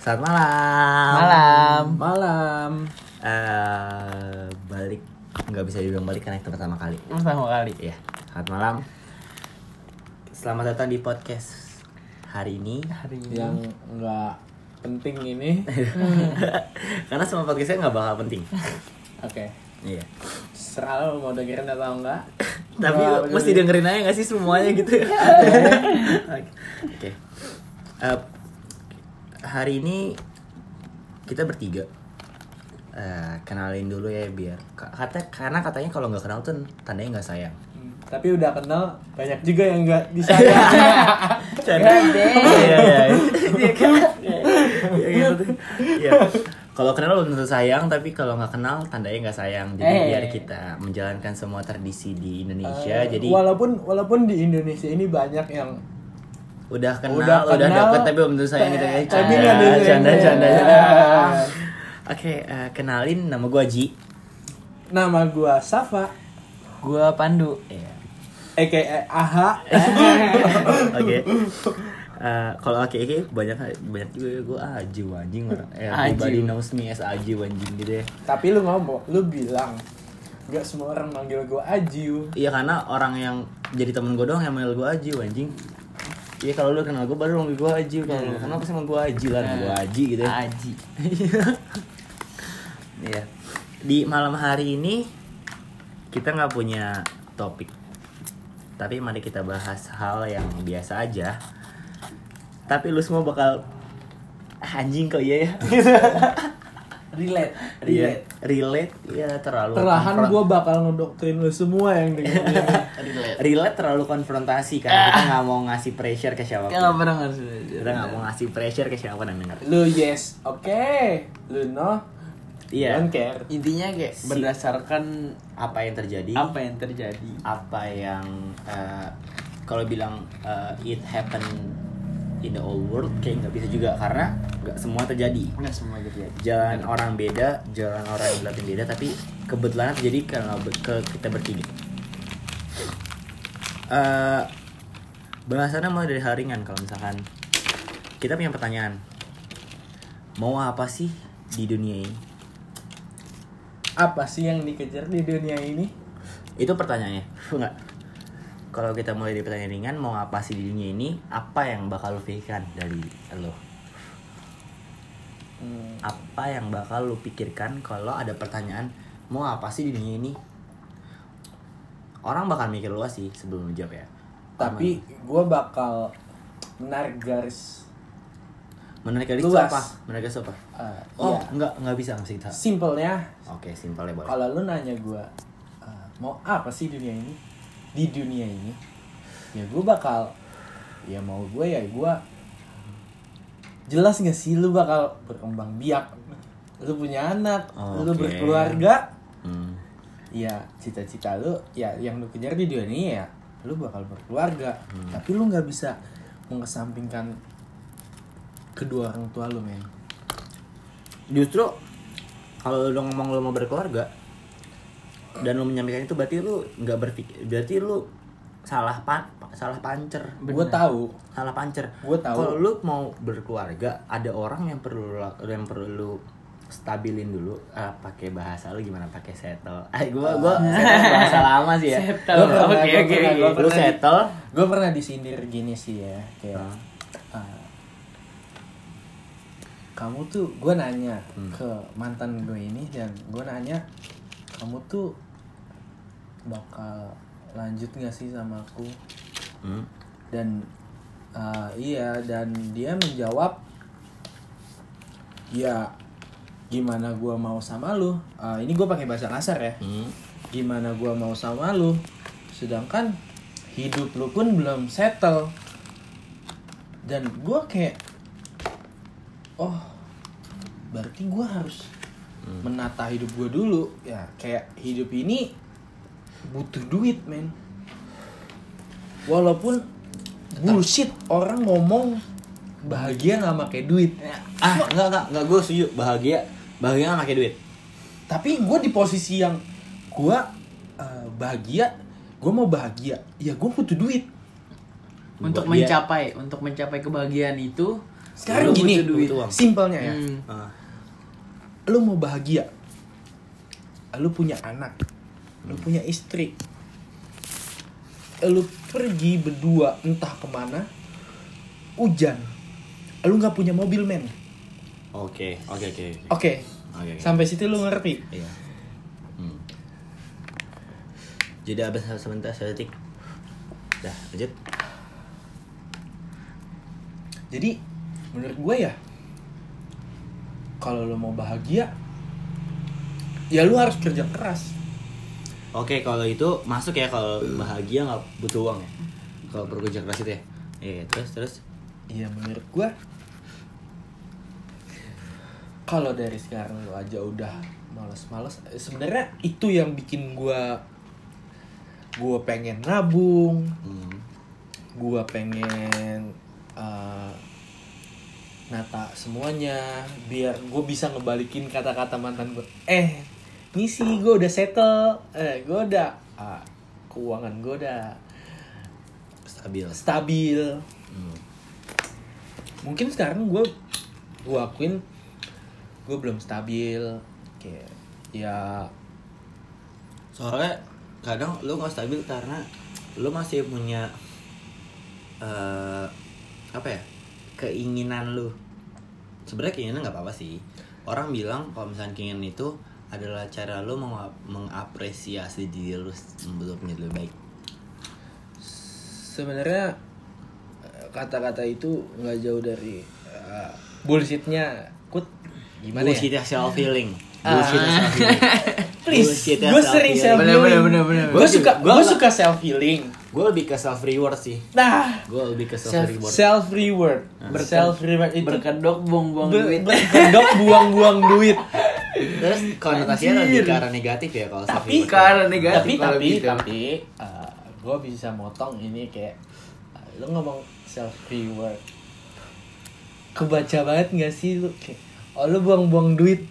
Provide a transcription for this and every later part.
Selamat malam. Malam. Malam. Eh, balik nggak bisa dibilang balik karena itu pertama kali. Pertama kali. Iya. Selamat malam. Selamat datang di podcast hari ini. Hari ini. Yang nggak penting ini. karena semua podcastnya nggak bakal penting. Oke. Iya. Serah lo mau dengerin atau enggak. Tapi mesti dengerin aja gak sih semuanya gitu. Oke. Eh, hari ini kita bertiga. Eh, kenalin dulu ya biar kata karena katanya kalau nggak kenal tuh tandanya nggak sayang. Hmm, Tapi udah kenal banyak juga yang nggak disayang. Canda. Iya iya. Iya. Kalau kenal belum tentu sayang, tapi kalau nggak kenal tandanya nggak sayang. Jadi Eh. biar kita menjalankan semua tradisi di Indonesia. Eh, jadi walaupun walaupun di Indonesia ini banyak yang udah kenal, Udah udah, kenal, deket tapi belum tentu sayang gitu ya. tapi Canda, canda, canda, canda. Ya. Oke, eh, kenalin nama gua Ji. nama gua Safa, Gua Pandu. Iya. aka Aha. Oke. Eh, kalau oke oke banyak banyak juga gue Aju anjing orang. Eh, everybody knows me as Aju anjing gitu ya. Tapi lu ngomong, lu bilang nggak semua orang manggil gua Aju. Iya karena orang yang jadi temen gue doang yang manggil gue Aju anjing. Iya kalau lu kenal gue baru manggil gue Aju kalau lu kenal pasti manggil gue Aju lah, gue Aji gitu ya. Aji. Iya. Di malam hari ini kita nggak punya topik. Tapi mari kita bahas hal yang biasa aja. Tapi lu semua bakal anjing kok iya ya. Relate, Iya, relate. relate ya terlalu Perlahan konfront- gua bakal ngedoktrin lu semua yang dengerin ini. relate terlalu konfrontasi kan kita nggak mau ngasih pressure ke. Kalau pernah nggak sih? Kita nggak mau ngasih pressure ke siapa pun yang denger. Lu yes, oke. Lu no, Iya. don't care. Intinya kayak Si- berdasarkan Apa yang terjadi? apa yang terjadi. apa yang eh, kalau bilang eh, it happen in the old world kayak nggak bisa juga karena nggak semua terjadi Enggak semua terjadi. jalan orang beda jalan orang yang dilatih beda tapi kebetulan terjadi karena ke kita bertiga Eh, bahasannya mulai dari hal ringan kalau misalkan. Kita punya pertanyaan. Mau apa sih di dunia ini? Apa sih yang dikejar di dunia ini? itu pertanyaannya. Enggak kalau kita mulai dari pertanyaan ringan mau apa sih di dunia ini? Apa yang bakal lo pikirkan dari lo Hmm, apa yang bakal lo pikirkan kalau ada pertanyaan mau apa sih di dunia ini orang bakal mikir luas sih sebelum jawab ya tapi gua bakal menarik garis. menarik garis Luas. apa menarik garis apa Uh, oh iya. enggak enggak bisa ngasih kita Simpelnya, oke simpelnya boleh kalau lu nanya gua uh, mau apa sih dunia ini? Di dunia ini, ya gua bakal, ya mau gua ya gua jelas gak sih lu bakal berkembang biak lu punya anak lu Oke. berkeluarga Hmm. Ya cita-cita lu ya yang lu kejar di dunia ini ya lu bakal berkeluarga. Tapi lu nggak bisa mengesampingkan kedua orang tua lu men. Justru kalau lo ngomong lo mau berkeluarga dan lo menyampaikan itu berarti lo nggak berpikir berarti lo salah pan salah pancer. Gue tahu. Salah pancer. Gua tahu. kalau lo mau berkeluarga ada orang yang perlu yang perlu stabilin dulu Ah, pakai bahasa lo gimana pakai settle ah gua gua settle bahasa lama sih ya Settle. Oke, oke, pernah, oke. gua pernah di- settle gue pernah disindir gini sih ya kayak ah, kamu tuh gue nanya Hmm. ke mantan gue ini dan gue nanya kamu tuh bakal lanjut gak sih sama aku Hmm. dan ah, iya dan dia menjawab ya gimana gua mau sama lu? Ah, ini gue pakai bahasa kasar ya. Hmm. gimana gua mau sama lu? Sedangkan hidup lu pun belum settle. Dan gua kayak oh berarti gua harus menata hidup gua dulu. Ya kayak hidup ini butuh duit men. Walaupun bullshit orang ngomong bahagia nggak pakai duit. Ah enggak enggak enggak gue setuju. Bahagia bahagia nggak pakai duit tapi gue di posisi yang gue uh, bahagia gue mau bahagia ya gue butuh duit Untuk Buat dia- mencapai untuk mencapai kebahagiaan itu sekarang gini butuh duit. simpelnya ya Hmm. Ah, lu mau bahagia lu punya anak lu Hmm. punya istri lu pergi berdua entah ke mana hujan lu nggak punya mobil men Oke, oke, oke. oke. sampai situ lu ngerti Iya. Hmm. Jadi abis sebentar sedetik. Dah, lanjut. jadi menurut gue ya kalau lu mau bahagia ya lu harus kerja keras Oke, kalau itu masuk ya kalau bahagia nggak butuh uang ya. Kalau bekerja keras itu ya. Iya, terus terus. Iya menurut gua kalau dari sekarang lo aja udah males-males eh, sebenarnya itu yang bikin gua gua pengen nabung Hmm. gua pengen eh, nata semuanya biar gue bisa ngebalikin kata-kata mantan gue eh ini sih gue udah settle eh gue udah ah, keuangan gue udah Stabil. stabil Hmm. mungkin sekarang gue gue akuin gue belum stabil kayak ya Soalnya kadang lu nggak stabil karena lu masih punya eh apa ya keinginan lu. Sebenarnya keinginan nggak apa-apa sih. Orang bilang kalau misalnya keinginan itu adalah cara lu meng- mengapresiasi diri untuk menjadi lebih baik. sebenarnya eh, kata-kata itu nggak jauh dari eh, bullshitnya gimana Bullshit ya ya self healing. Ah. Bullshit self healing. please gue sering self healing gue suka Gua gue suka self healing Gue lebih ke self reward sih. nah Gue lebih ke self reward. self reward self reward itu Berkedok buang-buang duit. berkedok buang-buang duit Terus konotasinya lebih ke arah negatif ya kalau self tapi. Ke arah negatif tapi tapi gitu. tapi gue bisa motong ini kayak uh, lu ngomong self reward kebaca banget gak sih lu kayak oh lu buang-buang duit.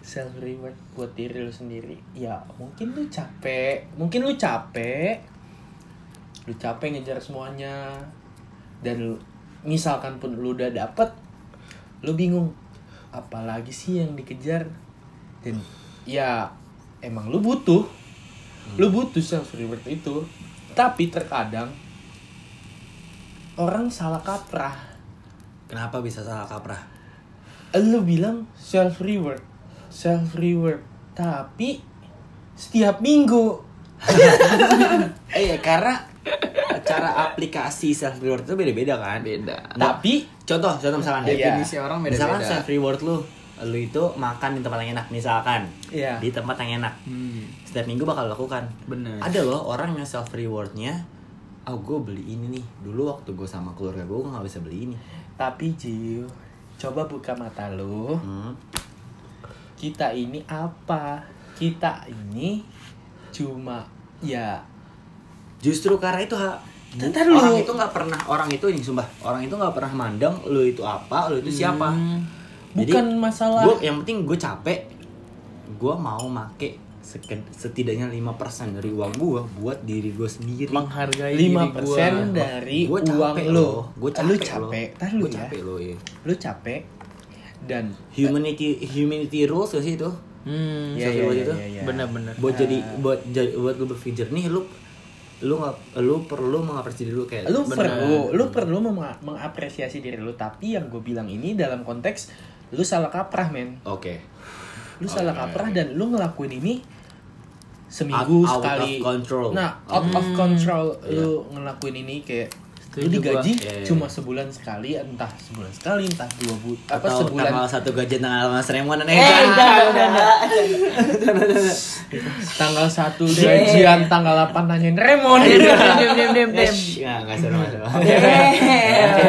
Self reward buat diri lu sendiri. Ya mungkin lu capek. Mungkin lu capek. Lu capek ngejar semuanya. Dan lu, misalkan pun lu udah dapet lu bingung apalagi sih yang dikejar? Dan ya emang lu butuh. Lu butuh self reward itu. Tapi terkadang orang salah kaprah. Kenapa bisa salah kaprah? Lu bilang self reward self reward tapi setiap minggu Eh karena cara aplikasi self reward itu beda-beda kan. Beda. tapi Contoh, contoh misalkan. Iya. Definisi orang Misalkan beda-beda. self reward lu, lu itu makan di tempat yang enak misalkan. Iya. Di tempat yang enak. Hmm. Setiap minggu bakal lakukan. Bener. Ada loh orang yang self rewardnya, oh gue beli ini nih. Dulu waktu gue sama keluarga gue, gue nggak bisa beli ini. tapi Jiu coba buka mata lu. Hmm. kita ini apa? Kita ini cuma ya. Justru karena itu ha, bu- orang itu nggak pernah orang itu ini sumpah. Orang itu nggak pernah mandang lu itu apa, lu itu siapa. Hmm. bukan masalah. Gua, yang penting gue capek, gue mau make setidaknya 5% dari uang gue buat diri gue sendiri. Menghargai lima diri gua. persen dari Gua uang loh. Gua capek lu capek tar lu Gua ya capek lo ya. lu capek dan Humanity humanity rules gak sih itu? Hmm. ya, ya, ya, itu? ya, ya. Bener-bener. Buat jadi buat jadi buat lu berpikir nih lu lu nggak lu perlu mengapresiasi diri lu kayak lu bener. perlu lu perlu meng- mengapresiasi diri lu tapi yang gue bilang ini dalam konteks lu salah kaprah men Oke. lu salah Oke, kaprah dan lu ngelakuin ini seminggu Out- out sekali of control. nah out of Hmm, control iya. lu ngelakuin ini kayak lu Setuju digaji gua. Iya, iya, cuma sebulan sekali entah sebulan sekali entah dua bulan apa Atau sebulan tanggal satu gajian tanggal mas Remon dan Eh, udah, tanggal satu gajian tanggal 8 nanyain Remon Diam, diam, diam, diam, Eh, diam. shh, nggak seru nggak seru. Oke,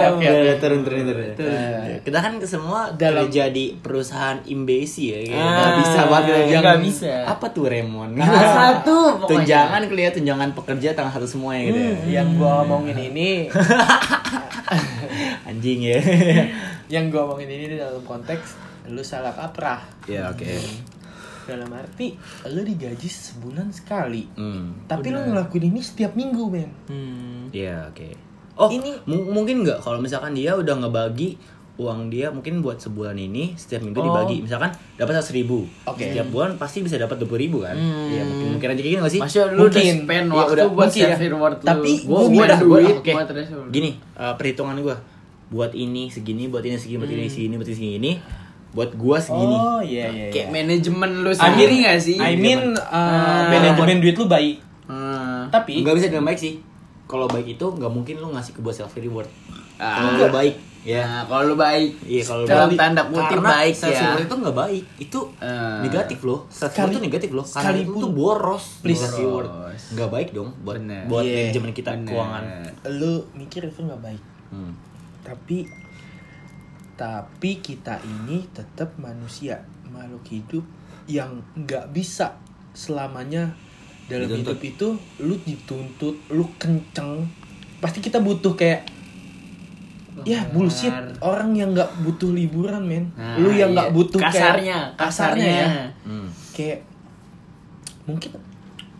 oke, turun turun turun. Eh, Kita kan semua Dalam- kerja di perusahaan imbesi ya, Ah, nggak bisa banget nggak bisa. Apa tuh Remon? Tanggal satu. Tunjangan kelihatan tunjangan pekerja tanggal satu semua ya gitu. ya. Hmm, yang gua omongin ini Anjing ya. yang gua omongin ini dalam konteks lu salah kaprah Ya oke. dalam arti lu digaji sebulan sekali Hmm. tapi lu ngelakuin ini setiap minggu men Hmm. Iya oke. Oh Ini- mu- mungkin nggak kalau misalkan dia udah ngebagi uang dia mungkin buat sebulan ini setiap minggu Oh. dibagi misalkan dapat seratus ribu Oke. setiap bulan pasti bisa dapat dua ribu kan Hmm. Iya mungkin mungkin aja gitu gak sih Maksudnya lu udah Mungkin. spend Iya, waktu udah, buat mungkin ya. reward lu. Tapi ada udah- duit reward. gini eh, perhitungan gue buat ini segini buat ini segini buat ini segini buat ini segini buat gua segini Oh iya iya. Kayak iya. manajemen lu I mean, sendiri gak sih? I mean uh, Ah. manajemen duit lu baik. Hmm. Tapi nggak bisa dengan baik sih kalau baik itu nggak mungkin lu ngasih ke buat self reward Ah. kalau lu baik ya Nah, kalau lu baik. Iya kalau dalam baik. tanda kutip baik self ya. itu nggak baik. Itu Eh. negatif loh. Self Sekali- itu negatif loh. Karena itu tuh boros. Please. Boros. Nggak baik dong buat Bener. buat Iya. manajemen kita Bener. keuangan. lu mikir itu nggak baik. Hmm. Tapi tapi kita ini tetap manusia, makhluk hidup yang nggak bisa selamanya dalam Dituntut. hidup itu lu dituntut, lu kenceng. Pasti kita butuh kayak Ya bullshit. Orang yang nggak butuh liburan men, Nah, lu yang nggak iya. butuh kayak- kasarnya, kasarnya ya, Hmm. kayak mungkin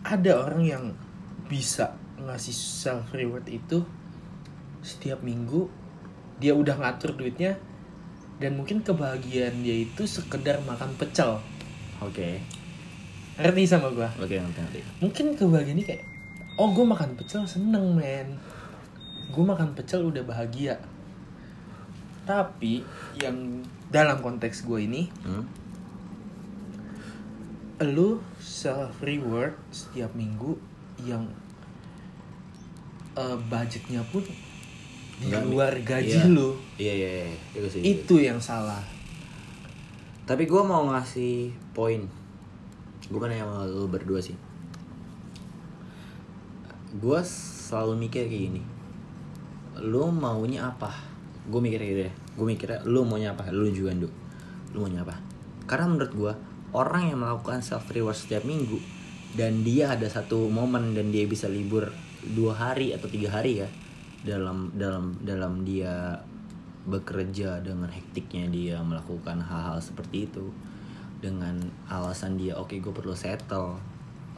ada orang yang bisa ngasih self reward itu setiap minggu. Dia udah ngatur duitnya dan mungkin kebahagiaan dia itu sekedar makan pecel. Oke. ngerti sama gua? Oke nanti nanti. mungkin kebahagiaan ini kayak oh gue makan pecel seneng men. Gue makan pecel udah bahagia tapi yang dalam konteks gue ini Hmm. lu self reward setiap minggu yang eh, budgetnya pun di luar gaji iya. lu Iya iya iya. Itu sih. itu yang salah Tapi gue mau ngasih poin. Bukan yang lu berdua sih. Gue selalu mikir kayak gini. Lu maunya apa? Gue mikir gitu ya. Gue mikirnya lu maunya apa? Lu juga Ndu. Lu maunya apa? Karena menurut gue orang yang melakukan self reward setiap minggu dan dia ada satu momen dan dia bisa libur dua hari atau tiga hari ya dalam dalam dalam dia bekerja dengan hektiknya dia melakukan hal-hal seperti itu dengan alasan dia oke gue perlu settle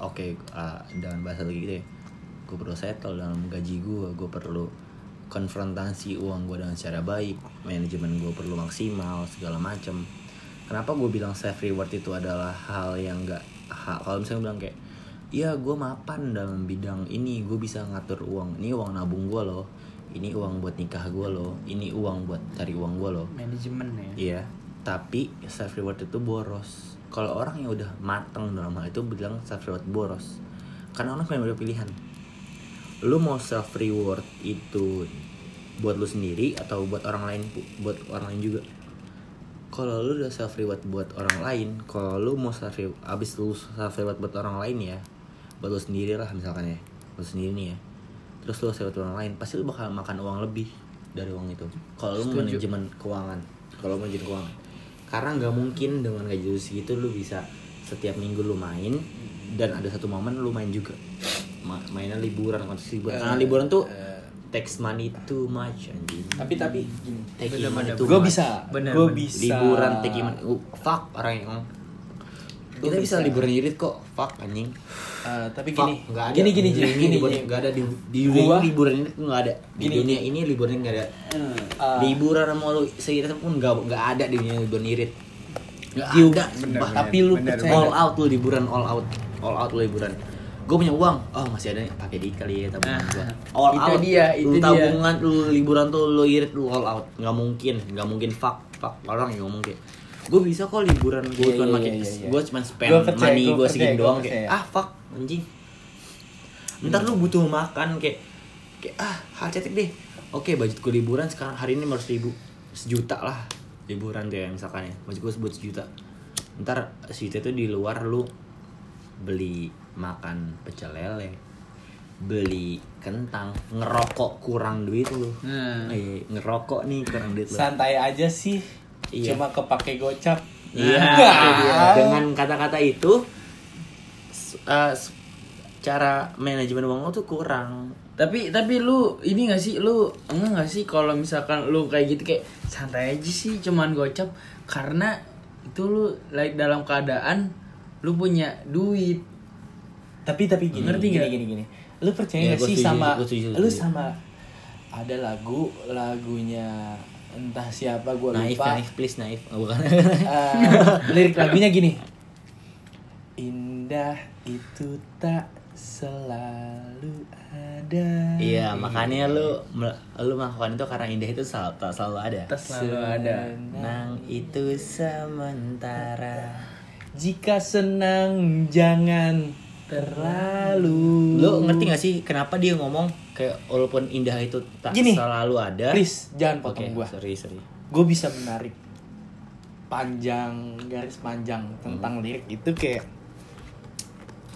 oke ah, dengan bahasa lagi gitu ya gue perlu settle dalam gaji gue gue perlu konfrontasi uang gue dengan cara baik manajemen gue perlu maksimal segala macam kenapa gue bilang self reward itu adalah hal yang enggak kalau misalnya bilang kayak iya gue mapan dalam bidang ini gue bisa ngatur uang ini uang nabung gue loh ini uang buat nikah gue loh ini uang buat cari uang gue loh Manajemen ya. Iya, tapi self reward itu boros. Kalau orang yang udah mateng dalam hal itu bilang self reward boros. Karena orang punya pilihan. Lu mau self reward itu buat lu sendiri atau buat orang lain buat orang lain juga. Kalau lu udah self reward buat orang lain, kalau lu mau self reward abis lu self reward buat orang lain ya, buat lu sendiri lah misalkan ya, lu sendiri nih ya. Terus lu self reward orang lain, pasti lu bakal makan uang lebih dari uang itu. Kalau lu manajemen keuangan, kalau manajemen keuangan, karena nggak mungkin dengan gaji lu segitu lu bisa setiap minggu lu main dan ada satu momen lu main juga. Ma- mainnya liburan, konsumsi liburan. Karena liburan tuh takes money too much anjing. tapi tapi gini Bener-bener. money too gue much. bisa Bener, gue bener. bisa liburan taking money. Uh, fuck orang yang Kita bisa bisa. liburan irit kok. Fuck anjing. Eh, tapi Fuck, gini nggak ada. gini gini Di gini gini, liburan gini. nggak ada di, di dunia Gua- ini liburan ini tuh nggak ada. Di Gini, dunia ini liburan nggak ada. Ah. liburan mau lu seirip pun nggak nggak ada di dunia liburan irit. Nggak Jiu. ada. Bener, bener, tapi lu bener, all out lu liburan all out all out liburan. Gue punya uang. Oh masih ada nih. Pakai di kali ya tabungan Ah, gua. all itu out. dia, itu lu dia. tabungan lu liburan tuh lu irit lu all out. Nggak mungkin nggak mungkin fuck fuck orang yang ngomong kayak gue bisa kok liburan gue Iya, cuma iya, pakai iya, iya. gue cuma spend Gua percaya, money gue segini doang percaya. kayak ah fuck anjing. Ntar lu butuh makan kayak kayak ah hal cetek deh. Oke budget gue liburan sekarang hari ini harus ribu sejuta lah liburan deh misalkan ya. Budget gue sebut sejuta. Ntar sejuta itu di luar lu beli makan pecel lele beli kentang ngerokok kurang duit lu Nah. Eh, ngerokok nih kurang duit lu santai aja sih Iya. cuma kepake gocap Iya, Nah, dengan kata-kata itu s- cara manajemen uang lo tuh kurang. Tapi tapi lu ini gak sih lu enggak gak sih kalau misalkan lu kayak gitu kayak santai aja sih cuman gocap karena itu lu like dalam keadaan lu punya duit. tapi tapi gini Ngerti gini, nggak? gini gini lu percaya nggak gua sih sama lu setuju. sama ada lagu lagunya entah siapa gue naif lupa naif please naif oh, bukan Eh, lirik lagunya gini indah itu tak selalu ada iya makanya lu lu melakukan itu karena indah itu selalu, tak selalu ada selalu ada. nang itu sementara jika senang jangan terlalu. Lu ngerti gak sih kenapa dia ngomong kayak walaupun indah itu tak Gini, selalu ada? please jangan potong gua. sorry sorry. Gue bisa menarik panjang garis panjang tentang lirik itu kayak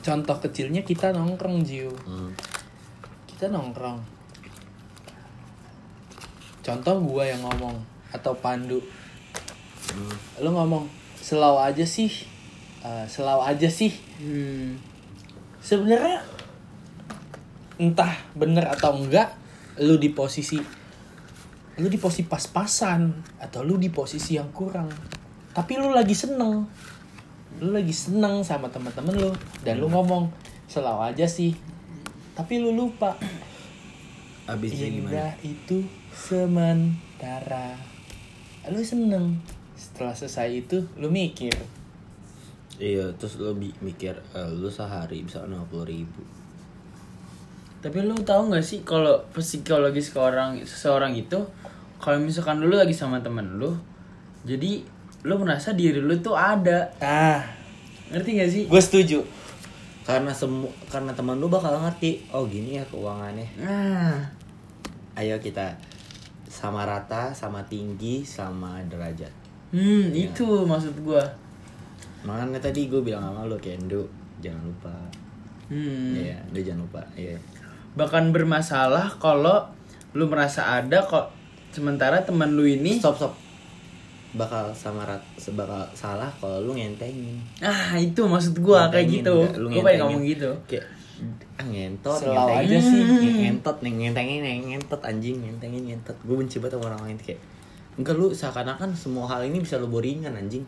contoh kecilnya kita nongkrong Jiu. Hmm. kita nongkrong. Contoh gua yang ngomong atau Pandu. Hmm. lu ngomong selau aja sih eh, selau aja sih. Hmm. sebenarnya entah bener atau enggak lu di posisi lu di posisi pas-pasan atau lu di posisi yang kurang. Tapi lu lagi seneng. Lu lagi seneng sama teman-teman lu dan lu ngomong selau aja sih. Tapi lu lupa. Abis itu gimana? Indah itu sementara. Lu seneng. Setelah selesai itu lu mikir iya terus bi- mikir eh, lu sehari bisa enam puluh ribu Tapi lu tahu nggak sih kalau psikologis seorang seseorang itu kalau misalkan lu lagi sama temen lu, jadi lu merasa diri lu tuh ada. ah Ngerti gak sih? gue setuju karena semu karena teman lu bakal ngerti oh gini ya keuangannya Nah, ayo kita sama rata sama tinggi sama derajat hmm, Iya. itu maksud gua. Makanya tadi gue bilang sama lu Kendo jangan lupa Hmm. iya udah jangan lupa iya Bahkan bermasalah kalau lu merasa ada kok sementara temen lu ini stop stop bakal sama rat bakal salah kalau lu ngentengin ah itu maksud gua kayak Ngentengin, gitu. enggak, lu Gua pengen ngomong gitu. kayak ah, ngentot Selalu ngentengin. aja sih. ngentot nih ngentengin nih ngentot anjing ngentengin ngentot gue benci banget sama orang lain kayak enggak lu seakan-akan semua hal ini bisa lu boringan anjing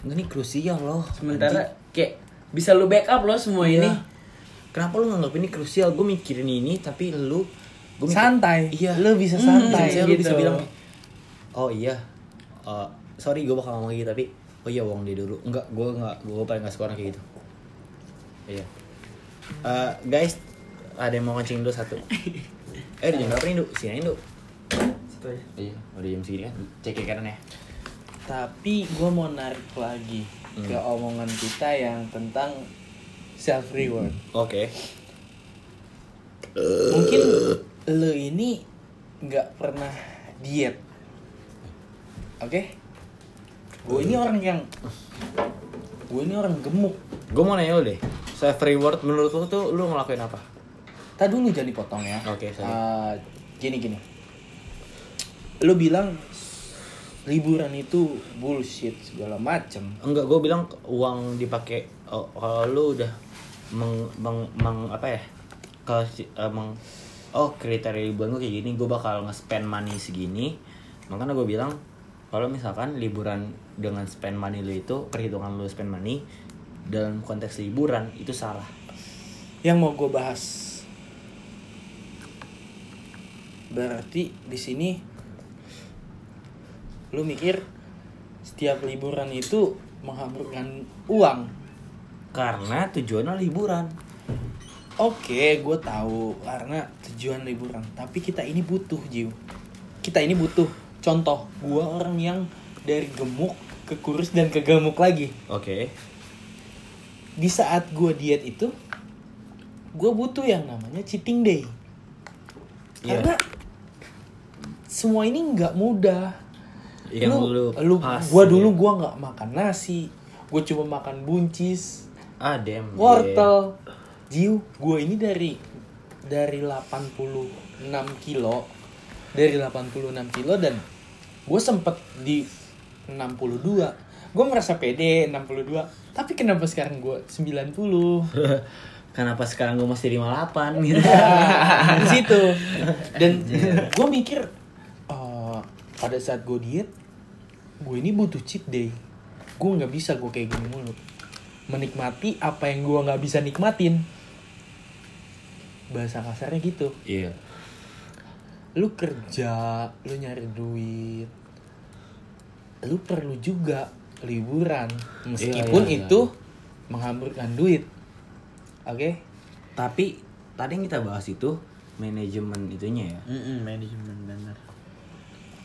enggak nih krusial loh Sementara anjing. kayak bisa lu backup loh semua Iya. ini. kenapa lu nganggap ini krusial gue mikirin ini tapi lu gua mikir- santai iya lu bisa Hmm, santai lu gitu. bisa bilang oh iya eh, sorry gue bakal ngomong gitu tapi oh iya uang dia dulu enggak gue enggak gue paling gak suka orang kayak gitu iya Eh, guys ada yang mau kencing dulu satu eh udah jam berapa nih Du? sini aja Du Situ aja. iya udah jam segini kan cek ke kanan ya tapi gue mau narik lagi ke omongan kita yang tentang self reward oke. Mungkin lo ini nggak pernah diet. Oke? Gue ini orang yang gue ini orang gemuk. Gue mau nanya lu deh self reward menurut lu tuh lu ngelakuin apa? Tak dulu jangan dipotong ya. Oke, sorry. Eh, gini gini lo bilang liburan itu bullshit segala macem. Enggak gue bilang uang dipakai oh, kalau lu udah meng, meng, meng- apa ya kalau si- eh, meng oh kriteria liburan gue kayak gini gue bakal nge-spend money segini. Makanya gue bilang kalau misalkan liburan dengan spend money lu itu perhitungan lu spend money dalam konteks liburan itu salah. Yang mau gue bahas berarti di sini lu mikir setiap liburan itu menghamburkan uang? Karena tujuannya liburan. Oke gue tahu. Karena tujuan liburan. Tapi kita ini butuh Jiu. Kita ini butuh. Contoh gue orang yang dari gemuk ke kurus dan ke gemuk lagi. Oke. Di saat gue diet itu gue butuh yang namanya cheating day. Iya. karena semua ini nggak mudah Yang lu lu pas, gue ya. dulu gue nggak makan nasi gue cuma makan buncis ah damn wortel. Jiu gue ini dari dari 86 kilo dari 86 kilo dan gue sempet di 62 gue merasa pede 62 tapi kenapa sekarang gue 90 kenapa sekarang gue masih 58 gitu di situ. Dan gue mikir eh, pada saat gue diet gue ini butuh cheat day. Gue nggak bisa gue kayak gini mulu. Menikmati apa yang gue nggak bisa nikmatin. Bahasa kasarnya gitu. Iya. Lu kerja lu nyari duit. Lu perlu juga liburan. Meskipun iya, iya. itu menghamburkan duit. Oke? Tapi tadi yang kita bahas itu manajemen itunya ya. Mm-mm, manajemen bener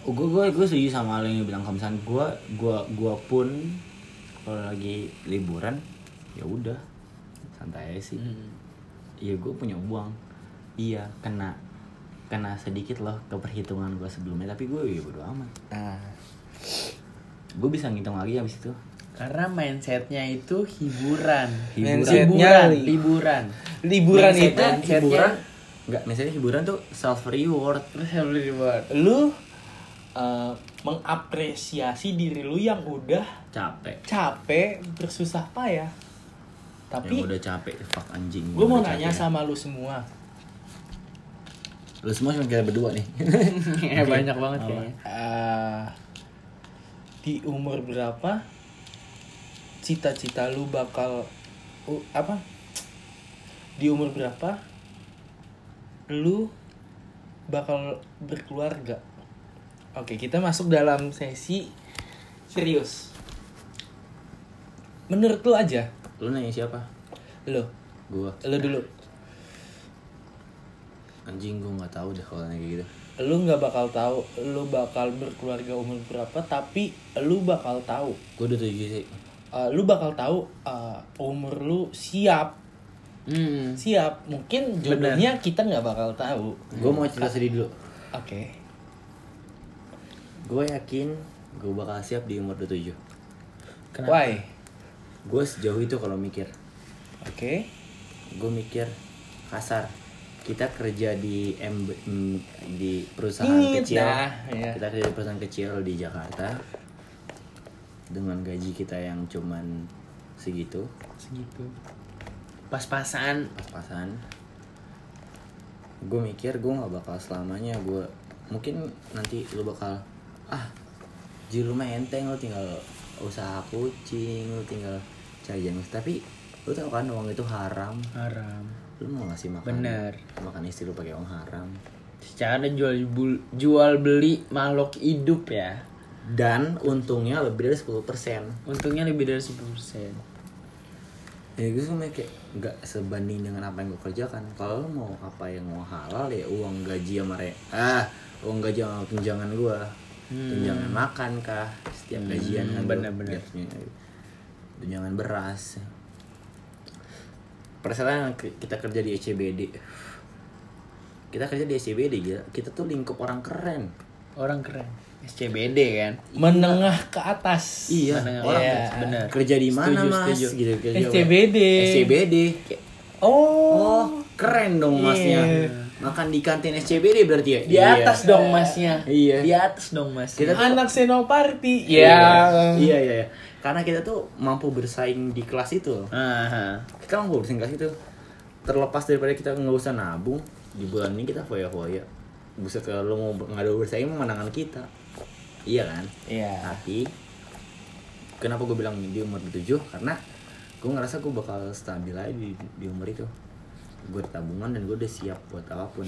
gue gue gue setuju sama lo yang bilang. Kamsan gue gue gue pun kalau lagi liburan ya udah. Santai aja sih. Iya gue punya uang. Iya kena kena sedikit loh ke perhitungan gue sebelumnya. Tapi gue ya bodo amat. Nah gue bisa ngitung lagi habis itu. Karena mindsetnya itu hiburan. Mindsetnya hiburan. li- liburan liburan itu? Mindsetnya mindsetnya- hiburan? Nggak misalnya hiburan tuh self reward beli reward lu eh, mengapresiasi diri lu yang udah capek. capek bersusah payah. Tapi yang udah capek fuck anjing. gue mau nanya capek. sama lu semua. Lu semua cuma kita berdua nih. Ya banyak banget kayaknya. Eh, di umur berapa cita-cita lu bakal u- apa? Di umur berapa lu bakal berkeluarga oke kita masuk dalam sesi serius. Menurut lu aja. Lu nanya siapa? Lu. Gue lu dulu. Anjing gue nggak tahu deh kalau kayak gitu. Lu nggak bakal tahu lu bakal berkeluarga umur berapa tapi lu bakal tahu. Gue udah tujuh sih. Uh, lu bakal tahu uh, umur lu siap. Hmm. siap. Mungkin jodohnya kita nggak bakal tahu. Gue mau cerita sedih dulu. oke gue yakin gue bakal siap di umur 27 Kenapa? why? Gue sejauh itu kalau mikir. Oke. Gue mikir kasar. Kita kerja di M mm, di perusahaan kecil. dah, ya. kita kerja di perusahaan kecil di Jakarta. Dengan gaji kita yang cuman segitu. Segitu. Pas-pasan. Pas-pasan. Gue mikir gue nggak bakal selamanya gue mungkin nanti lu bakal ah ji lu mah enteng lu tinggal usaha kucing lu tinggal cari jamis tapi lu tau kan uang itu haram? Haram. Lu mau ngasih makan Bener. makan istri lu pakai uang haram? Secara jual bul- jual beli makhluk hidup ya. Dan untungnya lebih dari 10% untungnya lebih dari 10% ya gue cuma kayak nggak sebanding dengan apa yang gue kerjakan. Kalau mau apa yang mau halal ya uang gaji sama re ah uang gaji sama tunjangan gue tunjangan makan kah? Setiap gajian kan gua bener-bener. tunjangan beras. Perasaan kita kerja di ECBD kita kerja di ECBD gila. Kita tuh lingkup orang keren. Orang keren. SCBD kan? Menengah ke atas. Iya. Menengah orang Iya. bener kerja di mana Setuju, mas? setuju. gitu kerja SCBD. SCBD oh Oh, keren dong masnya. Iya. Makan di kantin SCBD berarti ya? di atas dong masnya Iya. di atas dong mas Kita tuh anak senoparty Iya. ya Iya, iya, iya. Karena kita tuh mampu bersaing di kelas itu. Aha. Kita mampu bersaing di kelas itu. Terlepas daripada kita nggak usah nabung, di bulan ini kita foya-foya. Buset kalau mau ngadu bersaing memenangan kita. Iya kan? iya Tapi kenapa gue bilang di umur 27? Karena gue ngerasa gue bakal stabil aja di, di umur itu. Gue tabungan dan gue udah siap buat apa pun.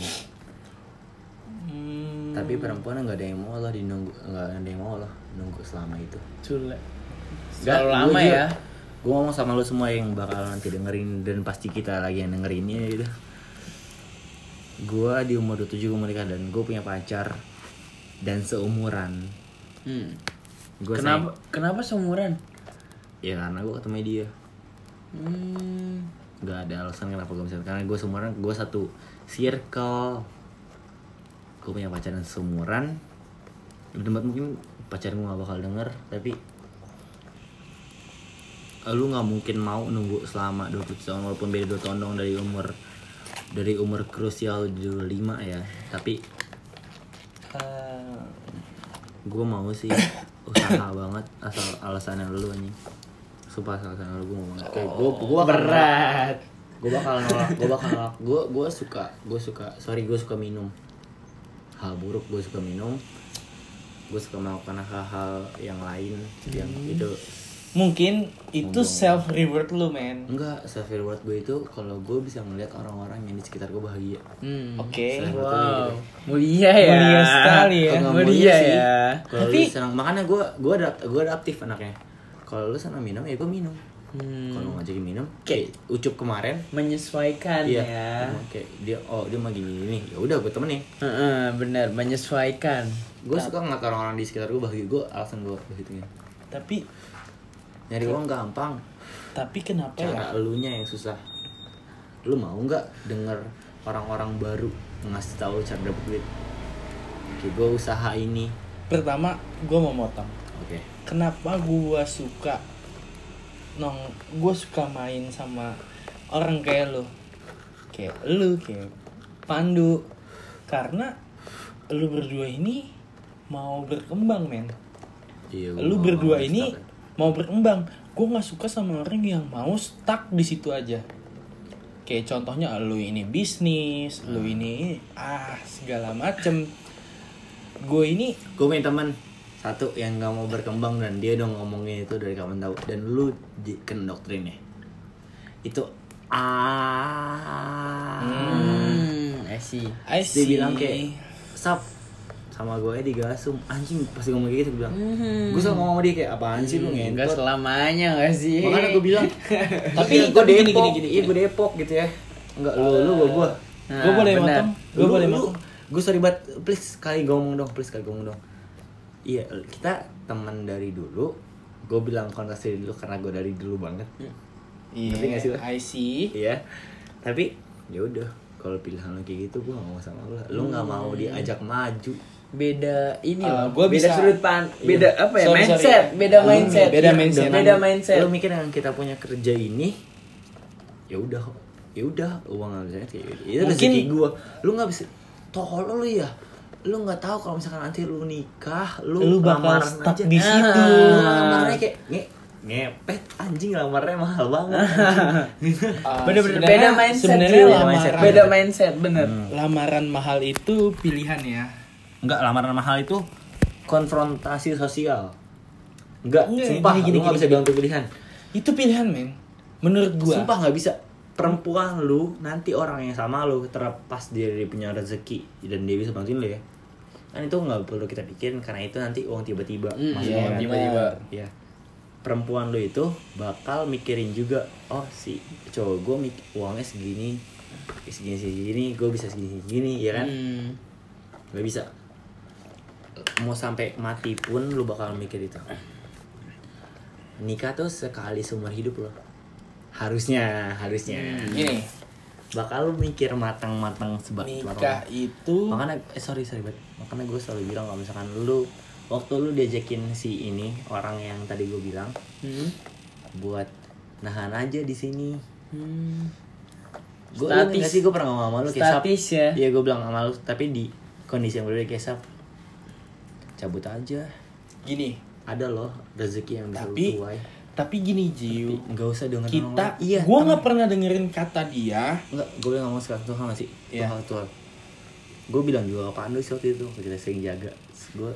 Hmm, Tapi perempuan nggak ada yang mau loh dinunggu nggak ada yang mau loh nunggu selama itu. Cule. Gua lama juga- ya. Gue ngomong sama lo semua yang bakal nanti dengerin dan pasti kita lagi yang dengerinnya gitu. Gue di umur 27 gue menikah dan gue punya pacar dan seumuran. Hmm. Gue Kenapa kenapa seumuran? Ya karena gue ketemu dia. Hmm. Gak ada alasan kenapa gue bisa karena gue seumuran gue satu circle. Gue punya pacaran seumuran. Di tempat mungkin pacar gue gak bakal denger tapi lu nggak mungkin mau nunggu selama 20 tahun walaupun beda 2 tahun dong dari umur dari umur krusial 25 ya. Tapi eh, gue mau sih. Usaha banget asal alasannya lu anjing sumpah alasannya lu gue mau banget kayak gue gue Berat. gue bakal nolak gue bakal nolak gue gue suka gue suka sorry gue suka minum hal buruk gue suka minum gue suka melakukan hal-hal yang lain yang itu mungkin itu self reward lu men enggak self reward gue itu kalau gue bisa ngeliat orang-orang yang di sekitar gue bahagia Hmm. oke Selain Wow, gitu. mulia ya. Mulia sekali ya. Mulia mulia sih, ya. Tapi- senang makanya gue gue ada gue adaptif anaknya kalau lu senang minum ya gue minum. Hmm. kalau ngajakin minum kayak ucup kemarin. Menyesuaikan iya. ya. kayak dia oh dia mau gini gini. Ya udah gue temenin. Heeh, benar, menyesuaikan. gue suka ngeliat orang-orang di sekitar gue bahagia. Gue alasan gue begitunya tapi nyari uang gampang. Tapi kenapa ya? Cara elunya yang susah. Lu mau nggak denger orang-orang baru ngasih tahu cara dapet duit? Oke gue usaha ini. Pertama gue mau motong. Oke kenapa gua suka nong gue suka main sama orang kayak lu? Kayak lu kayak Pandu. Karena lu berdua ini mau berkembang men. Iya lu mau berdua ini mau berkembang. Gue nggak suka sama orang yang mau stuck di situ aja. Kayak contohnya lu ini bisnis lu ini ah segala macem. Gue ini gue punya teman satu yang nggak mau berkembang dan dia udah ngomongin itu dari kapan tahu. Dan lu di- kena doktrinnya. Itu ah. Hmm, I see. I dia bilang kayak sap sama gue di gasum anjing pasti ngomong kayak gitu gue bilang Hmm. gue selalu ngomong sama dia kayak apaan sih lu Enggak ngentot? selamanya gak sih? makanya gue bilang Tapi- iya, gue tapi gini, depok. gini, gini, iya gue depok gitu ya. Enggak lu lu gue gue Nah, gue boleh motong? Gue boleh lu, motong? gue sorry banget. Please kali ngomong dong please kali ngomong dong iya kita teman dari dulu gue bilang kontak dari dulu karena gue dari dulu banget Ngerti nggak sih lo? Iya, I see. iya tapi ya udah kalau pilihan lo kayak gitu gue gak mau sama lo lu nggak mau diajak maju beda ini Uh, loh. gua beda bisa- sudut pan, beda apa ya? Sorry, mindset, sorry. beda Hmm, mindset. beda Iya, mindset. Beda mindset. lu mikir yang kita punya kerja ini ya udah ya udah uang nggak bisa itu Mungkin- rezeki gue lu nggak bisa tolol lu ya lu nggak tahu kalau misalkan nanti lu nikah lu, Lu bakal lamaran stuck aja. di situ. Lu lamarnya kayak nge ngepet anjing lamarnya mahal banget. Uh, Bener-bener sebenarnya- beda mindset. Sebenarnya lamaran, Beda mindset, bener. lamaran mahal itu pilihan ya. Enggak, lamaran mahal itu konfrontasi sosial. Enggak, Enggak, sumpah, gini, gini, lu nggak gini. bisa bilang itu pilihan. Itu pilihan men. Menurut gua. Sumpah nggak bisa. Perempuan lu nanti orang yang sama lu terlepas dia dari punya rezeki dan dia bisa bantuin lu ya. Kan itu nggak perlu kita pikirin karena itu nanti uang tiba-tiba Hmm, masuk iya, tiba-tiba. Iya. Perempuan lu itu bakal mikirin juga, oh si cowok gue mik uangnya segini, segini segini, gue bisa segini segini, ya kan? Hmm. Gak bisa mau sampai mati pun lu bakal mikir itu nikah tuh sekali seumur hidup loh harusnya harusnya Gini, bakal lu mikir matang-matang sebab nikah itu makanya eh sorry sorry bet makanya gue selalu bilang kalau misalkan lu waktu lu diajakin si ini orang yang tadi gue bilang Hmm. buat nahan aja di sini Hmm. gue Statis. sih gue pernah ngomong sama lu kayak ya. Iya gue bilang sama lu tapi di kondisi yang berbeda kayak cabut aja gini. ada loh rezeki yang bisa Tapi lu tuai tapi gini Jiu. nggak usah denger Kita iya gua nggak pernah dengerin kata dia. nggak gue bilang ngomong sekarang tuh sama sih? Iya. tuh tuh? Gue bilang juga Pandu sih waktu itu kita sering jaga. Gue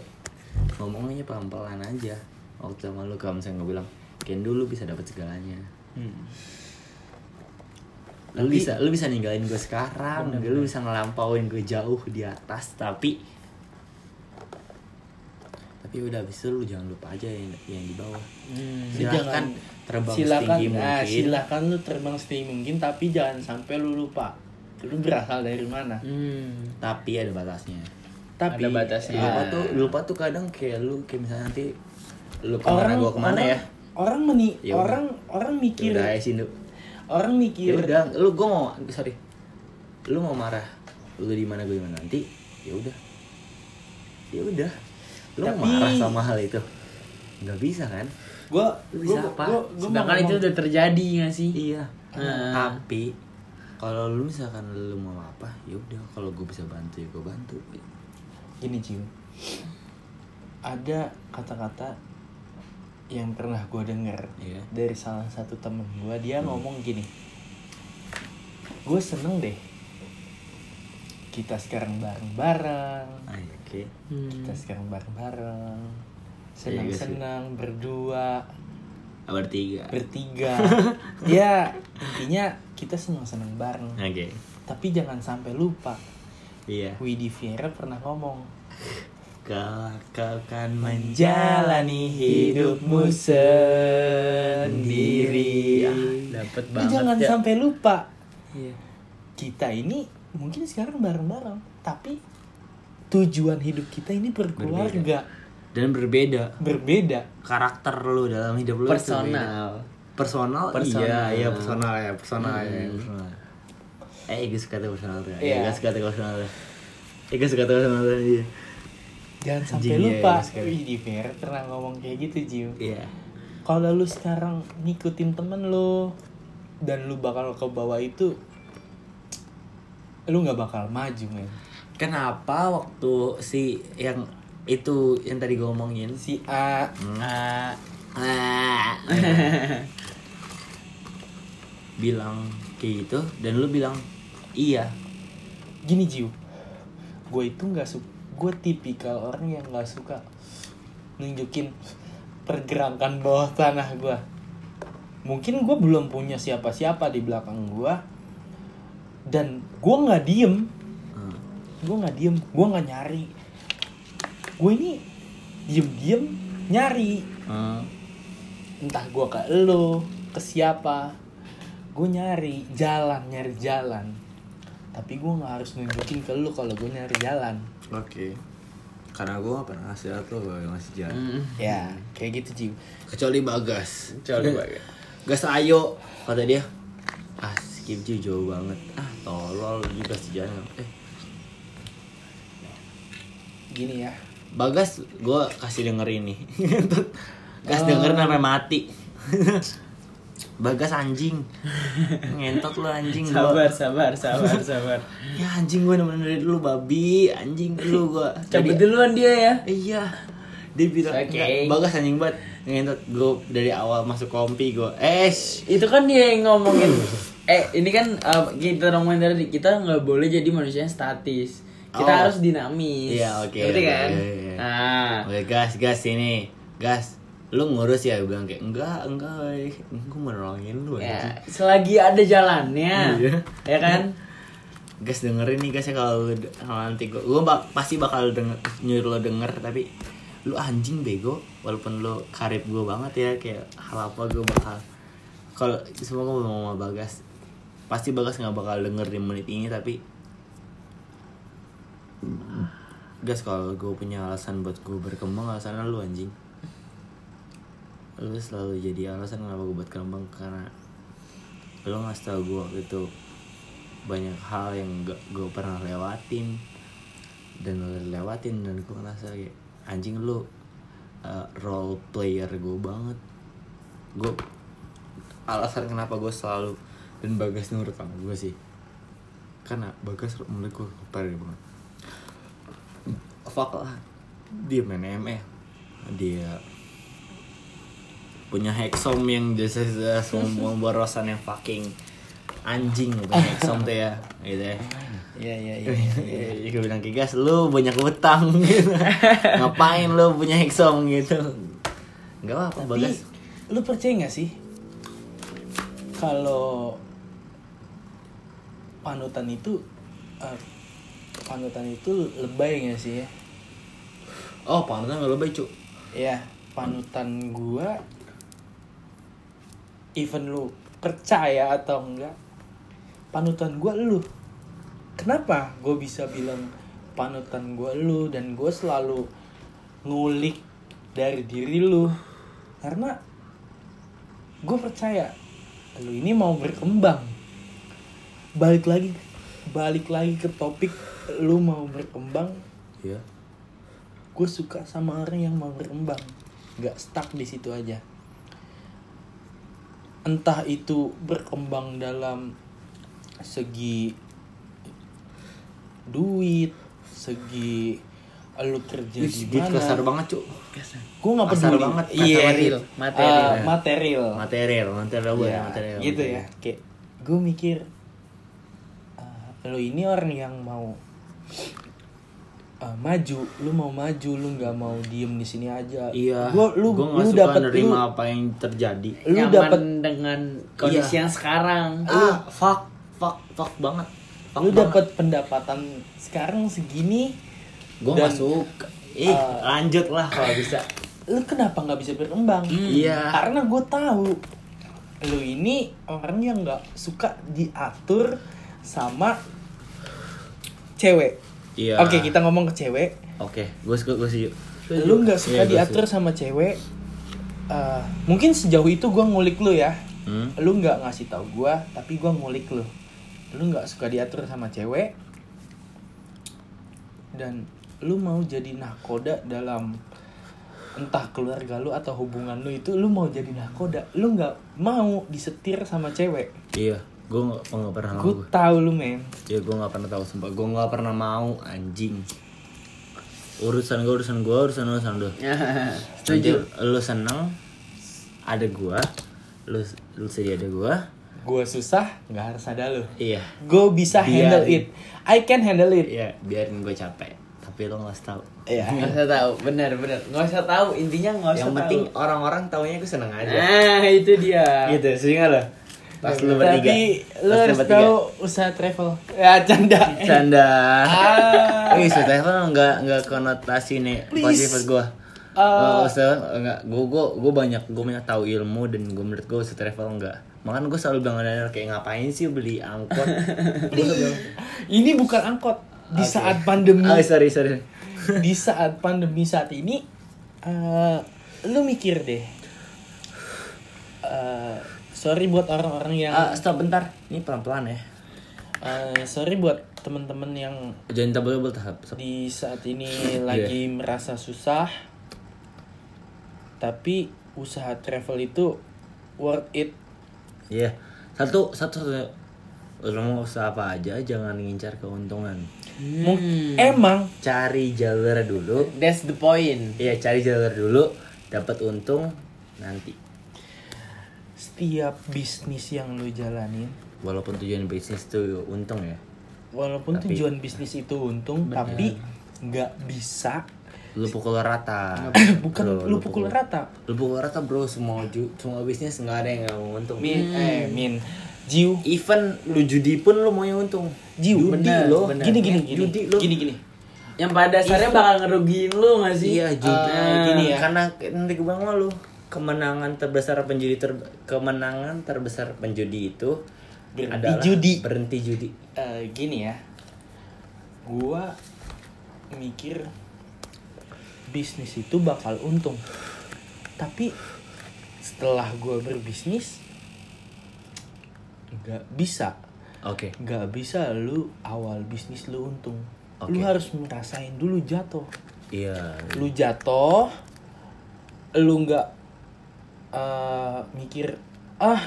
ngomongnya pelan-pelan aja. Waktu sama lu kalau misalnya gue bilang Ken dulu bisa dapat segalanya. Lu Tapi- bisa lu bisa ninggalin gue sekarang. Lu bisa ngelampauin gue jauh di atas tapi tapi udah itu lu jangan lupa aja yang, yang di bawah. Hmm, silahkan jangan terbang silakan. setinggi ah, mungkin. silakan lu terbang setinggi mungkin tapi jangan sampai lu lupa. Lu berasal dari mana? Hmm. tapi ada batasnya. Tapi Ada batasnya. lupa ah, tuh lupa tuh kadang kayak lu kayak misalnya nanti lu ke mana orang gua ke mana orang, ya? orang meni Ya udah. orang orang ya mikir udah ya Sindu. orang ya mikir udah lu gua mau sorry. Lu mau marah lu di mana gue di mana nanti? Ya udah. Ya udah lu mau Tapi- marah sama hal itu? Nggak bisa kan? Gua bisa gua, apa? gua, gua Sedangkan itu udah terjadi gak sih? iya. Ah. tapi kalau lu misalkan lu mau apa ya udah. Kalau gue bisa bantu ya gue bantu. Gini Jiu ada kata-kata yang pernah gue denger Iya. dari salah satu temen gue dia ngomong gini. Gue seneng deh kita sekarang bareng-bareng ah, oke. Hmm. kita sekarang bareng-bareng. Iya, iya senang-senang berdua. Bertiga. Bertiga. Ya intinya kita senang senang bareng. Oke. Tapi jangan sampai lupa. Iya. Widi Viera pernah ngomong kau kau kan menjalani hidupmu sendiri. Dapat Lu banget jangan ya. sampai lupa. Iya. kita ini mungkin sekarang bareng-bareng tapi tujuan hidup kita ini berkeluarga. Dan berbeda. Berbeda. Karakter lu dalam hidup lu Personal. personal? Personal. iya iya personal ya personal ya personal. Eh gue suka tuh personal tuh. Iya. iya gue suka tuh personal tuh. Eh gue suka tuh personal tuh iya. Jangan sampai Anjing, iya, lupa. Iya, sekali. Widi Viera pernah ngomong kayak gitu Jiu iya. Kalau lu sekarang ngikutin temen lu dan lu bakal ke bawah itu lu nggak bakal maju men kenapa waktu si yang itu yang tadi gue ngomongin si A. Ah, Ah. bilang kayak gitu dan lu bilang iya. Gini Jiu. Gue itu nggak suka gue tipikal orang yang nggak suka nunjukin pergerakan bawah tanah gue mungkin gue belum punya siapa-siapa di belakang gue dan gue nggak diem. Hmm. Gue nggak diem gue nggak nyari. Gue ini diem-diem nyari. Hmm. entah gue ke lo ke siapa. Gue nyari jalan nyari jalan. Tapi gue nggak harus nunjukin ke lo kalau gue nyari jalan. Oke. Karena gue gak pernah ngasih liat lo gue ngasih jalan. Mm, ya kayak gitu Jiu kecuali bagas coba ya. gas. Ayo kata dia. Ah skip jauh banget. Ah tolol juga sejalan eh gini ya bagas gue kasih denger ini gas Oh. denger sampai mati bagas anjing ngentot lu anjing gua. Sabar, sabar, sabar, sabar. ya anjing gue nemenin dari dulu babi anjing dulu gue Cabut duluan dia ya. iya dia bilang. "Enggak, bagas anjing banget ngentot gue dari awal masuk kompi gue eh Itu kan dia yang ngomongin. eh, ini kan uh, kita ngomongin tadi kita nggak boleh jadi manusia yang statis. Kita Oh. harus dinamis. Iya, oke, Ngerti oke, kan? iya, iya. Nah, Oke gas gas ini gas lu ngurus ya gue bilang kayak enggak enggak eh. gue mau nolongin lu ya, anjing selagi ada jalannya. Iya. Ya kan? gas dengerin nih guys ya kalau nanti gue gue bak, pasti bakal denger nyuruh lo denger tapi lu anjing bego walaupun lu karib gue banget ya kayak hal apa gue bakal kalau semua gue mau sama bagas pasti bagas nggak bakal denger di menit ini tapi gas kalau gue punya alasan buat gue berkembang alasannya lu anjing. Lu selalu jadi alasan kenapa gue buat berkembang karena lu ngasih tau gue waktu itu banyak hal yang gak gue pernah lewatin dan lo lewatin dan gue ngerasa kayak anjing lu uh, role player gue banget. Gue alasan kenapa gue selalu dan bagas nurut sama gue sih. Karena bagas menurut gue banget fuck lah. Dia main ME dia punya hexom yang jasa semua borosan yang fucking anjing punya hexom tuh ya gitu ya. Iya iya iya Iya, gue bilang ke gas, lu banyak utang gitu. Ngapain lu punya hexom? gitu? Enggak apa-apa, tapi bagas. lu percaya nggak sih kalau panutan itu eh, panutan itu lebay nggak sih ya Oh, panutan gak lebay, Cuk. ya panutan gua even lu percaya atau enggak panutan gua lu kenapa gue bisa bilang panutan gua lu dan gue selalu ngulik dari diri lu karena gue percaya lu ini mau berkembang balik lagi balik lagi ke topik lu mau berkembang Iya. Gue suka sama orang yang mau berkembang nggak stuck di situ aja. Entah itu berkembang dalam segi duit segi lu kerja di Gitu mana. kasar banget, Cuk. gue nggak kasar peduli. banget, iya material, material. Ah, material. Material, material gue, Iya, material. gitu ya. kayak gue mikir ah, lo ini orang yang mau uh, maju lu mau maju lu nggak mau diem di sini aja Iya. gua lu gua lu dapat nerima lu, apa yang terjadi. lu dapat dengan kondisi yang sekarang. Ah, fuck, fuck, fuck banget. Fuck lu dapat pendapatan sekarang segini Gua dan- nggak suka. Ih, Uh, lanjut lah kalau bisa. lu kenapa nggak bisa berkembang Iya. karena gue tahu lu ini orang yang nggak suka diatur sama cewek Iya. oke kita ngomong ke cewek. Oke, gue suka gue sih. lu nggak suka Iya, gua diatur sama cewek Eh, mungkin sejauh itu gue ngulik lu ya. Hmm? lu nggak ngasih tahu gue tapi gue ngulik lu. Lu nggak suka diatur sama cewek dan lu mau jadi nahkoda dalam entah keluarga lu atau hubungan lu itu lu mau jadi nahkoda. Lu nggak mau disetir sama cewek. Iya, gue nggak nggak pernah mau. gue tahu lu men Ya gue nggak pernah tahu sumpah. Gue nggak pernah mau anjing. Urusan gue urusan gue urusan urusan lu. Setuju. Lu seneng ada gua, lu lu sedia ada gua. gue susah nggak harus ada lu Iya. gue bisa handle Biarin. it I can handle it Iya, biarin gue capek. Tapi lo nggak tahu. Iya. Nggak usah tahu, benar benar. Nggak usah tahu, intinya nggak usah Yang tahu. penting orang-orang taunya gue seneng aja. Nah, itu dia. Gitu, sering lo. Pas lu bertiga. Tapi lu harus tahu usaha travel. Ya canda. Canda. Ah. So travel nggak nggak konotasi nih positif buat gue. Ah. Gak usah, enggak, gue gue gue banyak gue banyak tahu ilmu dan gue menurut gue usah travel enggak. Makanya gue selalu bilang Daniel kayak ngapain sih beli angkot? Gua Ini bukan angkot. Di Oke. saat pandemi. Oh sorry sorry. di saat pandemi saat ini eh lu mikir deh. Eh, sorry buat orang-orang yang Ah, stop bentar. Ini pelan pelan ya. eh, sorry buat teman-teman yang Jangan tabel tabel tahap. Stop. di saat ini lagi merasa susah. Tapi usaha travel itu worth it. Iya. Satu satu satu. Lo mau usaha apa aja, jangan ngincar keuntungan. Mung- Emang Cari jalur dulu. That's the point. Iya, cari jalur dulu, dapat untung nanti. Setiap bisnis yang lu jalanin Walaupun tujuan bisnis itu untung ya. walaupun Tapi- tujuan bisnis itu untung tapi nggak bisa Lu pukul rata. bukan lu, pukul rata Lu pukul rata bro, semua ju, semua bisnis nggak ada yang nggak mau untung. min eh min jiu Even lu judi pun lu mau yang untung. jiu Judi bener, lo. bener. gini gini gini Judi lo. gini gini Yang pada dasarnya bakal ngerugiin lu gak sih? Iya, judi. Eh, gini ya. Karena nanti gue bilang lu, kemenangan terbesar penjudi ter kemenangan terbesar penjudi itu Berhenti adalah judi. Berhenti judi. Eh, gini ya gua mikir bisnis itu bakal untung tapi setelah gua berbisnis nggak bisa Oke. nggak bisa lu awal bisnis lu untung lu Oke. harus ngerasain dulu jatuh Iya. lu jatuh lu nggak eh, mikir ah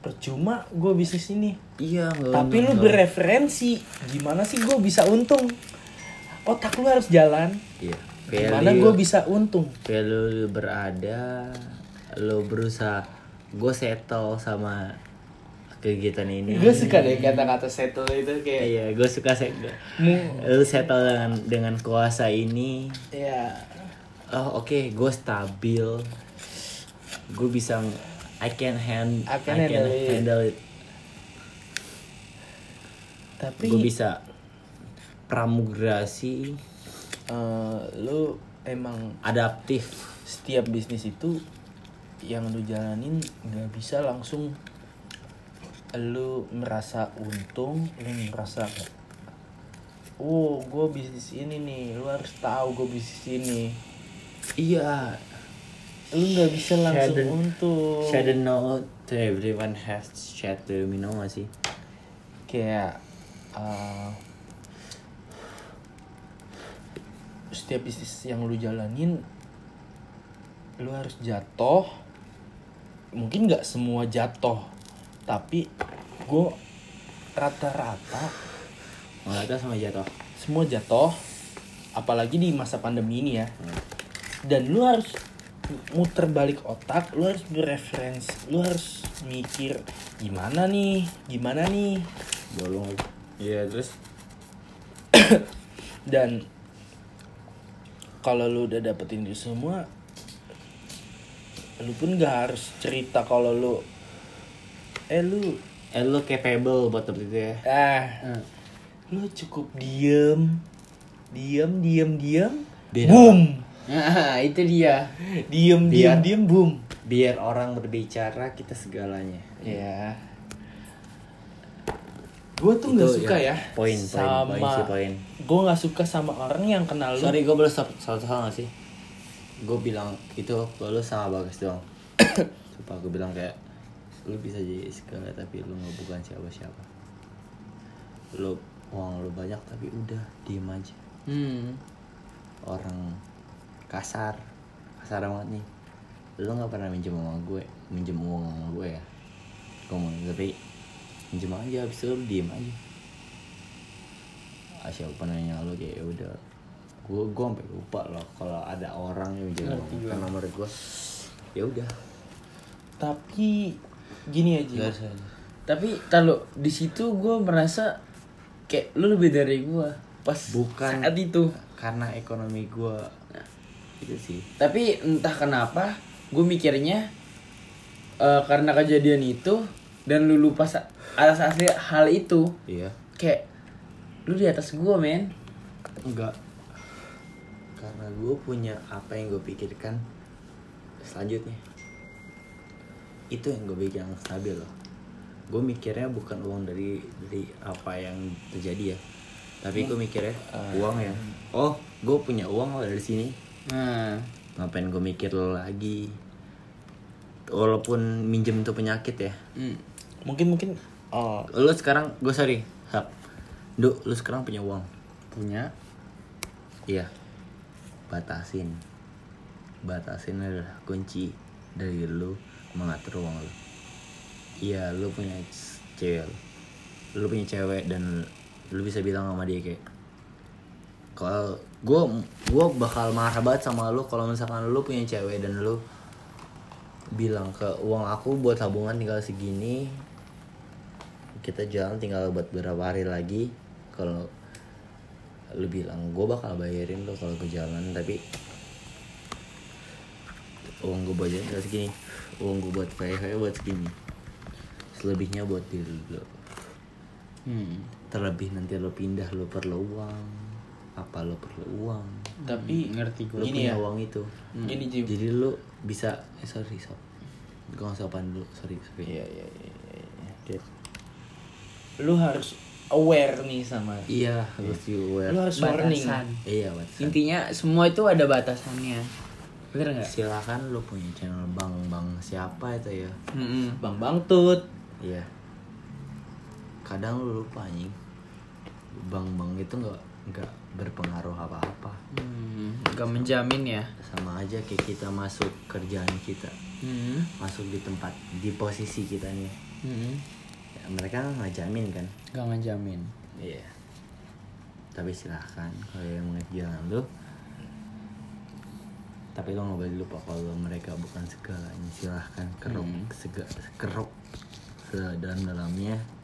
percuma gue bisnis ini. Iya, tapi lu bereferensi gimana sih gue bisa untung? Otak lu harus jalan. Iya. gimana Value- gue bisa untung? kayak lu berada lu berusaha gue settle sama kegiatan ini. Gue suka deh kata-kata settle itu kayak iya gue suka se mu lu settle dengan dengan kuasa ini. Ya oh oke gue stabil gue bisa I can hand I can handle it. handle it. Tapi gue bisa pramugrasi. Eh, lu emang adaptif. setiap bisnis itu yang lu jalanin nggak bisa langsung lu merasa untung lu merasa oh gue bisnis ini nih lu harus tahu gue bisnis ini. Iya lu nggak bisa langsung untung. share the note to everyone has share the me know gak sih? Kayak uh, setiap bisnis yang lu jalanin lu harus jatuh. Mungkin nggak semua jatuh tapi gue rata-rata tahu sama jatuh. semua jatuh apalagi di masa pandemi ini ya. Dan lu harus muter balik otak lu harus bereferensi lu harus mikir gimana nih? Gimana nih? Bolong. Iya terus? Dan kalau lu udah dapetin itu semua lu pun gak harus cerita kalau lu eh lu eh lu capable buat dapet itu ya? Ah. Hmm. lu cukup diem diem diem diem Biar boom Nah, itu dia. diem Biar- diem diem boom. biar orang berbicara kita segalanya. Ya gue tuh nggak suka ya, ya. Poin, poin, sama poin sih, poin. gue nggak suka sama orang yang kenal lu. Sorry gue boleh stop satu hal gak sih? Gue bilang itu lu sama bagus doang. Sumpah gue bilang kayak lu bisa jadi segala tapi lu nggak bukan siapa siapa lu uang lu banyak tapi udah diem aja. Hmm. orang kasar. Kasar banget nih. Lu nggak pernah minjem sama gue. Minjem uang sama gue ya. Ngomong tapi minjem aja habis itu lu diem aja. Ah, siapa nanya lu? Kayak "Ya udah. Gue gue sampai lupa loh kalau ada orang yang minjem uang. Kan nomor gue ya udah. Tapi gini aja. Usah. Tapi kalau di situ gue merasa kayak lu lebih dari gue pas Bukan. saat itu. karena ekonomi gue itu sih. Tapi entah kenapa gue mikirnya eh, karena kejadian itu dan lu lupa atas asli hal itu. Iya. Kayak lu di atas gue men. enggak. Karena gue punya apa yang gue pikirkan selanjutnya. Itu yang gue yang stabil loh. Gue mikirnya bukan uang dari dari apa yang terjadi ya. Tapi gue mikirnya uang yang oh gue punya uang loh dari sini Nah, ngapain gue mikir lo lagi walaupun minjem itu penyakit ya hmm. mungkin mungkin oh lo sekarang gue sorry hap Duh, lu sekarang punya uang punya Iya. Batasin. Batasin adalah kunci dari lu mengatur uang lu. Iya, lu punya cewek. Lu punya cewek dan lu bisa bilang sama dia kayak kalau gua gua bakal marah banget sama lu kalau misalkan lu punya cewek dan lu bilang ke uang aku buat tabungan tinggal segini kita jalan tinggal buat beberapa hari lagi kalau lu bilang gue bakal bayarin lo kalau ke jalan tapi uang gue budget tinggal segini uang gue buat kayak buat segini. Selebihnya buat diri lo Hmm. terlebih nanti lo pindah lo perlu uang apa lo perlu uang tapi ngerti gue. lo Gini punya ya. uang itu gini Jim jadi lo bisa eh sorry sob gue nggak sopan dulu sorry sorry iya iya iya iya, iya. Oke. lu harus aware nih sama iya harus you aware lu harus warning Batasan. iya Watson. Intinya semua itu ada batasannya. Bener nggak? silakan lo punya channel bang bang siapa itu ya Hmm. bang bang tut Iya. Kadang lu lupa anjing. Bang-bang itu nggak nggak berpengaruh apa-apa. Hmm. Gak menjamin ya. Sama aja kayak kita masuk kerjaan kita, Hmm. masuk di tempat di posisi kita nih. Hmm. Ya, mereka nggak jamin kan? Gak ngejamin. Iya. Tapi silahkan kalau yang mau jalan lu. Tapi lo nggak boleh lupa kalau mereka bukan segalanya. Silahkan keruk sega, keruk sedalam-dalamnya.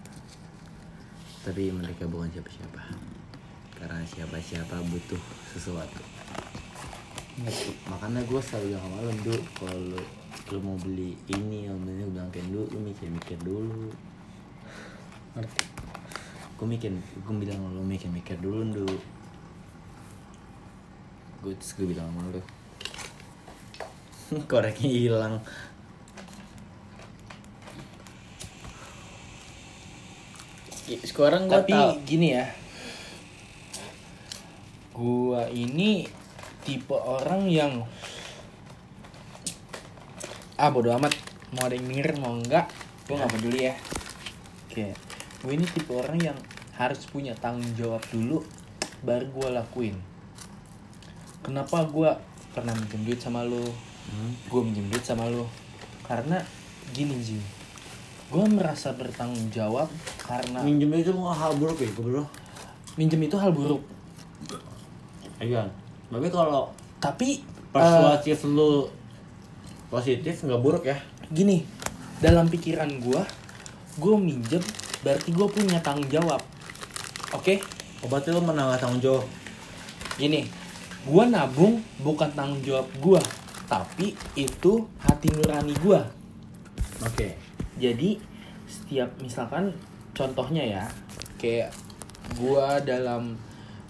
Tapi mereka bukan siapa-siapa. Karena siapa-siapa butuh sesuatu. Makanya gue selalu bilang sama lo, Du, kalau lo, mau beli ini, yang beli ini, gue bilang kayak Du, lo mikir-mikir dulu. Ngerti. Gue mikir, gue bilang lo mikir-mikir dulu, Du. Gue terus gue bilang sama lo. Koreknya hilang. Sekarang gua tapi tahu. gini ya. Gua ini tipe orang yang ah bodo amat. Mau ada yang denger mau enggak gua nggak peduli ya. Oke. Gue ini tipe orang yang harus punya tanggung jawab dulu baru gua lakuin. Kenapa gua pernah minjem duit sama lo Hmm. gue minjem duit sama lo karena gini Jim gue merasa bertanggung jawab karena Minjem itu hal buruk ya, bro. minjem itu hal buruk Iya. Tapi kalau tapi persuasif lu positif nggak buruk ya? gini dalam pikiran gue gue minjem berarti gue punya tanggung jawab oke Obatnya lu menanggung tanggung jawab. gini gua nabung bukan tanggung jawab gua tapi itu hati nurani gua Oke. Jadi setiap misalkan contohnya ya kayak gua dalam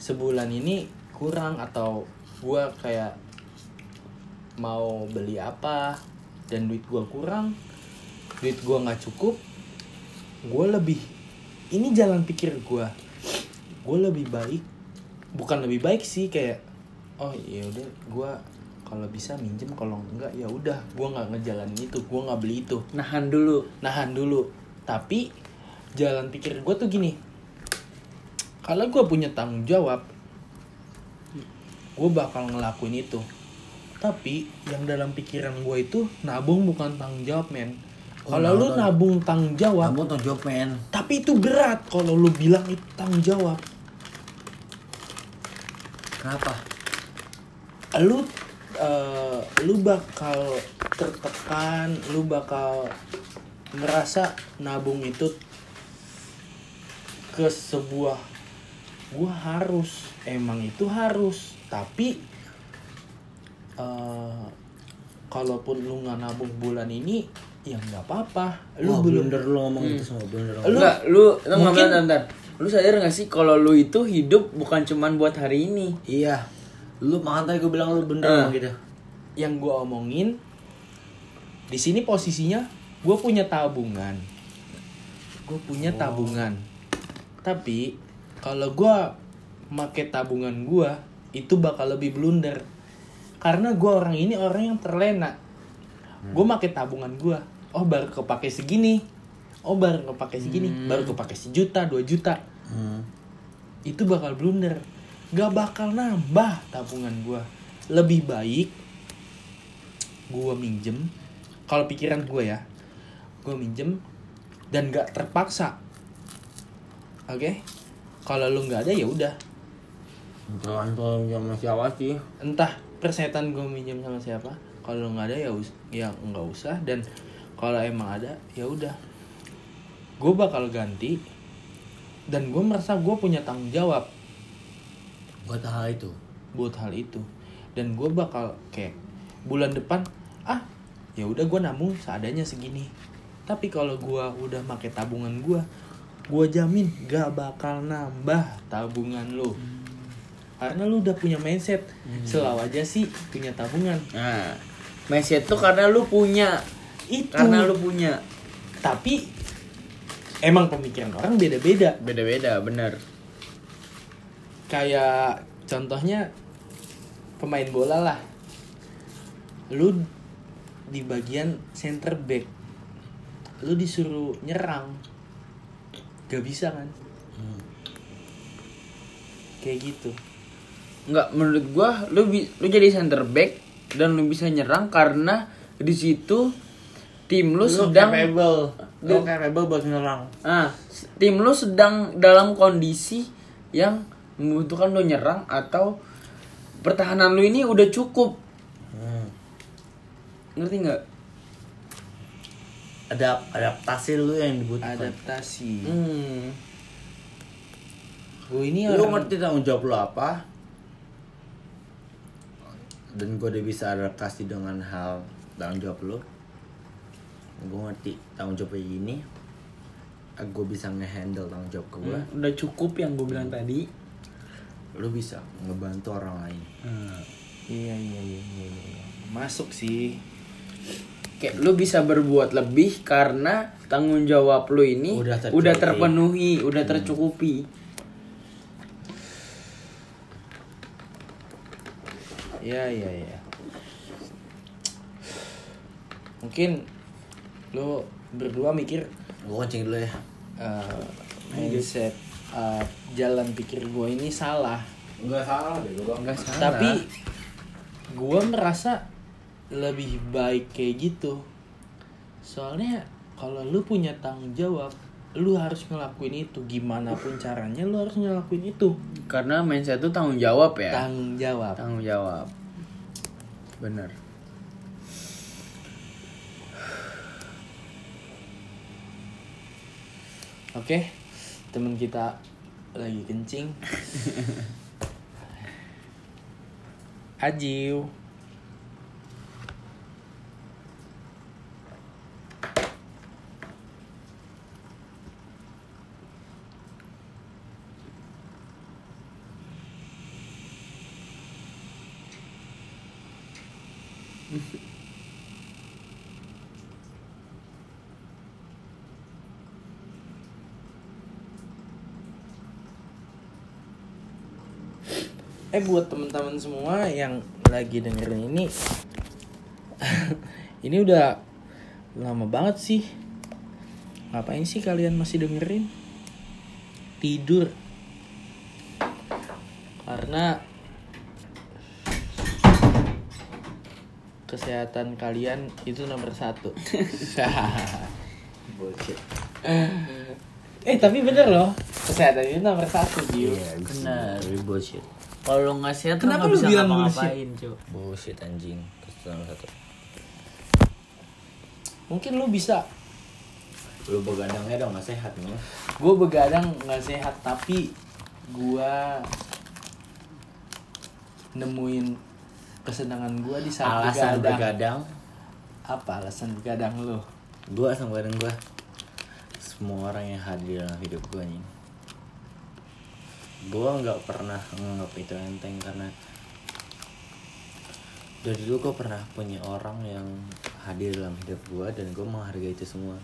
sebulan ini kurang atau gua kayak mau beli apa dan duit gua kurang duit gua nggak cukup gua lebih ini jalan pikir gua. Gua lebih baik bukan lebih baik sih kayak oh ya udah gua kalau bisa minjem kalau enggak ya udah gua nggak ngejalanin itu gua nggak beli itu nahan dulu nahan dulu tapi jalan pikir gue tuh gini kalau gue punya tanggung jawab gue bakal ngelakuin itu tapi yang dalam pikiran gue itu nabung bukan tanggung jawab men Oh, kalau lu nabung. nabung tanggung jawab Kamu tanggung jawab men. tapi itu berat kalau lu bilang itu tanggung jawab Kenapa? lu eh, lu bakal tertekan lu bakal merasa nabung itu ke sebuah gua harus emang itu harus. Tapi eh kalaupun lu nggak nabung bulan ini ya nggak apa-apa. Lu Wah, belum blunder lu ngomong itu semua blunder. Lu- enggak lu lu mungkin- bentar, lu sadar gak sih kalau lu itu hidup bukan cuman buat hari ini? Iya. Lu makan tadi gue bilang lu bener ngomong gitu. yang gua omongin di sini posisinya gue punya tabungan. Gue punya tabungan. Tapi kalau gua make tabungan gua itu bakal lebih blunder. Karena gua orang ini orang yang terlena. Gue make tabungan gua. Oh baru kepake segini. Oh baru kepake segini. Baru kepake sejuta dua juta. Hmm. itu bakal blunder gak bakal nambah tabungan gua. Lebih baik gua minjem kalau pikiran gua ya gua minjem dan gak terpaksa. Oke? Kalau lu nggak ada ya udah. Tergantung sama siapa sih. entah persetan gue minjem sama siapa. Kalau nggak ada ya us- ya nggak usah. Dan kalau emang ada ya udah. Gue bakal ganti dan gue merasa gue punya tanggung jawab Buat hal itu. buat hal itu. Dan gue bakal kayak bulan depan ah ya udah gue nabung seadanya segini. Tapi kalau gue udah pakai tabungan gue gue jamin gak bakal nambah tabungan lo karena lu udah punya mindset. Selalu aja sih punya tabungan. Nah mindset tuh karena lu punya. Itu. Karena lu punya. Tapi emang pemikiran orang beda-beda. Beda-beda bener kayak contohnya pemain bola lah. Lu di bagian center back. Lu disuruh nyerang. Gak bisa kan? Kayak gitu. Nggak menurut gua lu lu jadi center back dan lu bisa nyerang karena di situ tim lu, sedang capable. Lu Lu- capable buat nyerang. ah tim lu sedang dalam kondisi yang membutuhkan lu nyerang atau pertahanan lu ini udah cukup. Hmm. ngerti nggak? Ada adaptasi lu yang dibutuhkan. adaptasi. Hmm. gue ini lu orang ngerti tanggung jawab lu apa? Dan gue udah bisa adaptasi dengan hal tanggung jawab lu. Gue ngerti tanggung jawab gini. Gue bisa ngehandle tanggung jawab ke gue Hmm, udah cukup yang gue bilang tadi lu bisa ngebantu orang lain. Iya iya iya iya, iya. masuk sih. Kayak lu bisa berbuat lebih karena tanggung jawab lu ini Udah udah, terpenuhi udah tercukupi. Iya iya iya. Mungkin lu berdua mikir gue kencing dulu ya. uh, mindset uh, jalan pikir gue ini salah. Nggak salah deh gue Nggak salah. tapi gue merasa lebih baik kayak gitu. Soalnya kalau lu punya tanggung jawab lu harus ngelakuin itu. Gimana pun caranya lu harus ngelakuin itu. Karena mindset itu tanggung jawab ya. Tanggung jawab. Tanggung jawab. Bener. Oke temen kita lagi kencing Ajiu. Eh buat teman-teman semua yang lagi dengerin ini Ini udah lama banget sih Ngapain sih kalian masih dengerin? Tidur Karena Kesehatan kalian itu nomor satu Bullshit. Eh tapi bener loh Kesehatan itu nomor satu Jiu Iya, Benar. Bullshit. Kalau lu nggak sehat Kenapa lu nggak bilang ngapa-ngapain, Cuk. Bullshit anjing. Satu. Mungkin lu bisa Lu begadangnya dong gak sehat nih. gue begadang nggak sehat tapi gue nemuin kesenangan gue di saat Alasan begadang. begadang apa alasan begadang lu gua sama badan gua semua orang yang hadir dalam hidup gua nih gua nggak pernah nganggap itu enteng karena dari dulu gua pernah punya orang yang hadir dalam hidup gua dan gua menghargai itu semua.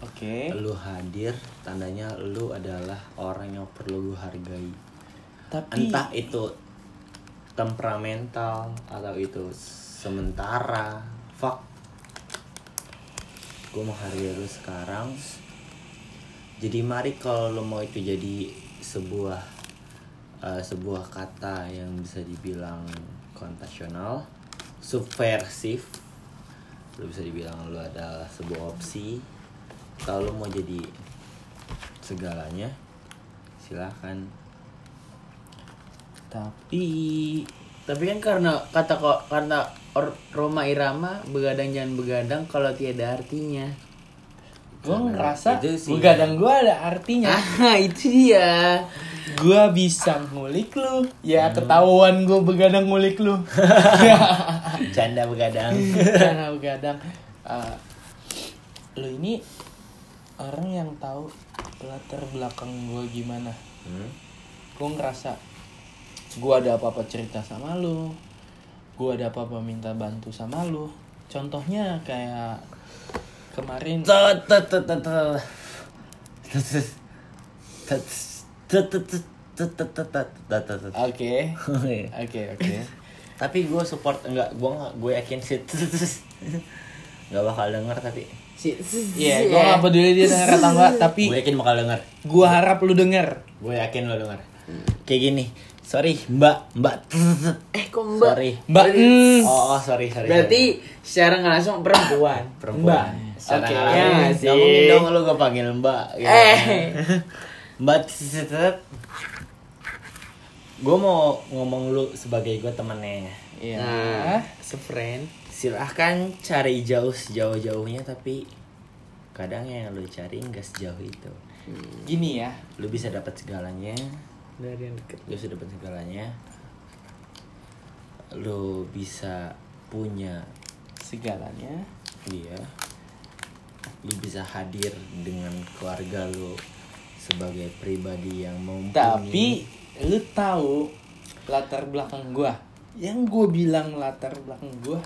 Oke. Lu hadir tandanya lu adalah orang yang perlu gua hargai. Tapi entah itu temperamental atau itu sementara fuck. Gue menghargai lu sekarang. Jadi mari kalau lo mau itu jadi sebuah eh, sebuah kata yang bisa dibilang kontasional subversif. Lo bisa dibilang lo adalah sebuah opsi. Kalau lo mau jadi segalanya silahkan tapi Tapi kan karena kata kok karena Roma Irama begadang jangan begadang kalau tiada artinya. Gue ngerasa begadang gue ada artinya. Ah, itu dia. gue bisa ngulik lu. Ya ketahuan gue begadang ngulik lu. Canda begadang. Karena begadang. Eh, lu ini orang yang tahu latar belakang gue gimana. Hmm? gue ngerasa gue ada apa-apa cerita sama lu. Gue ada apa-apa minta bantu sama lu. Contohnya kayak kemarin oke oke oke tapi gue support enggak gue gue yakin sih nggak bakal denger tapi iya gue nggak peduli dia denger atau enggak tapi gue yakin bakal denger gue harap lu denger gue yakin lu denger kayak gini sorry mbak mbak eh kok mbak sorry mbak oh, oh sorry sorry berarti sorry. secara nggak langsung perempuan perempuan mbak. Secara Oke, nggak ya sih? mungkin dong lu gue panggil mbak gitu. Eh. mbak gue mau ngomong lu sebagai gue temennya Iya. Nah, sefriend. silahkan cari jauh sejauh-jauhnya tapi kadang yang lu cari nggak sejauh itu Gini ya, lu bisa dapat segalanya Dari yang deket. lu bisa dapat segalanya lu bisa punya segalanya. dia lu bisa hadir dengan keluarga lu sebagai pribadi yang mumpuni Tapi lu tahu latar belakang gua. Yang gue bilang latar belakang gua,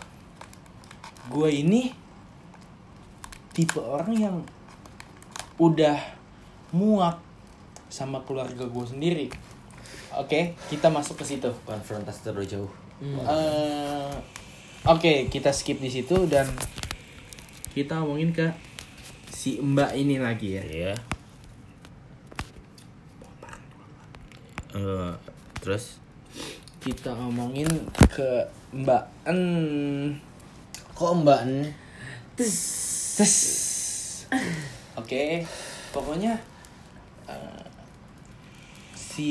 gua ini tipe orang yang udah muak sama keluarga gue sendiri. Oke, kita masuk ke situ. konfrontasi terlalu jauh Eh, Oke, kita skip di situ dan kita ngomongin ke si Mbak ini lagi ya. Iya. Eh, terus Kita ngomongin ke Mbak En. kok mbak N? Tes. Oke, pokoknya eh, si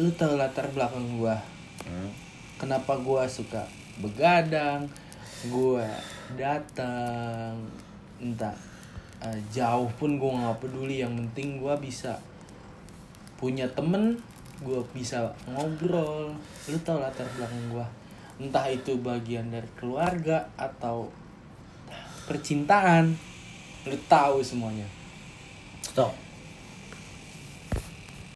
lu tahu latar belakang gua. Hmm. Kenapa gua suka begadang? Gua datang entah eh, jauh pun gua nggak peduli. Yang penting gua bisa punya temen gue bisa ngobrol. Lu tau latar belakang gue entah itu bagian dari keluarga atau percintaan. Lu tahu semuanya. Stop.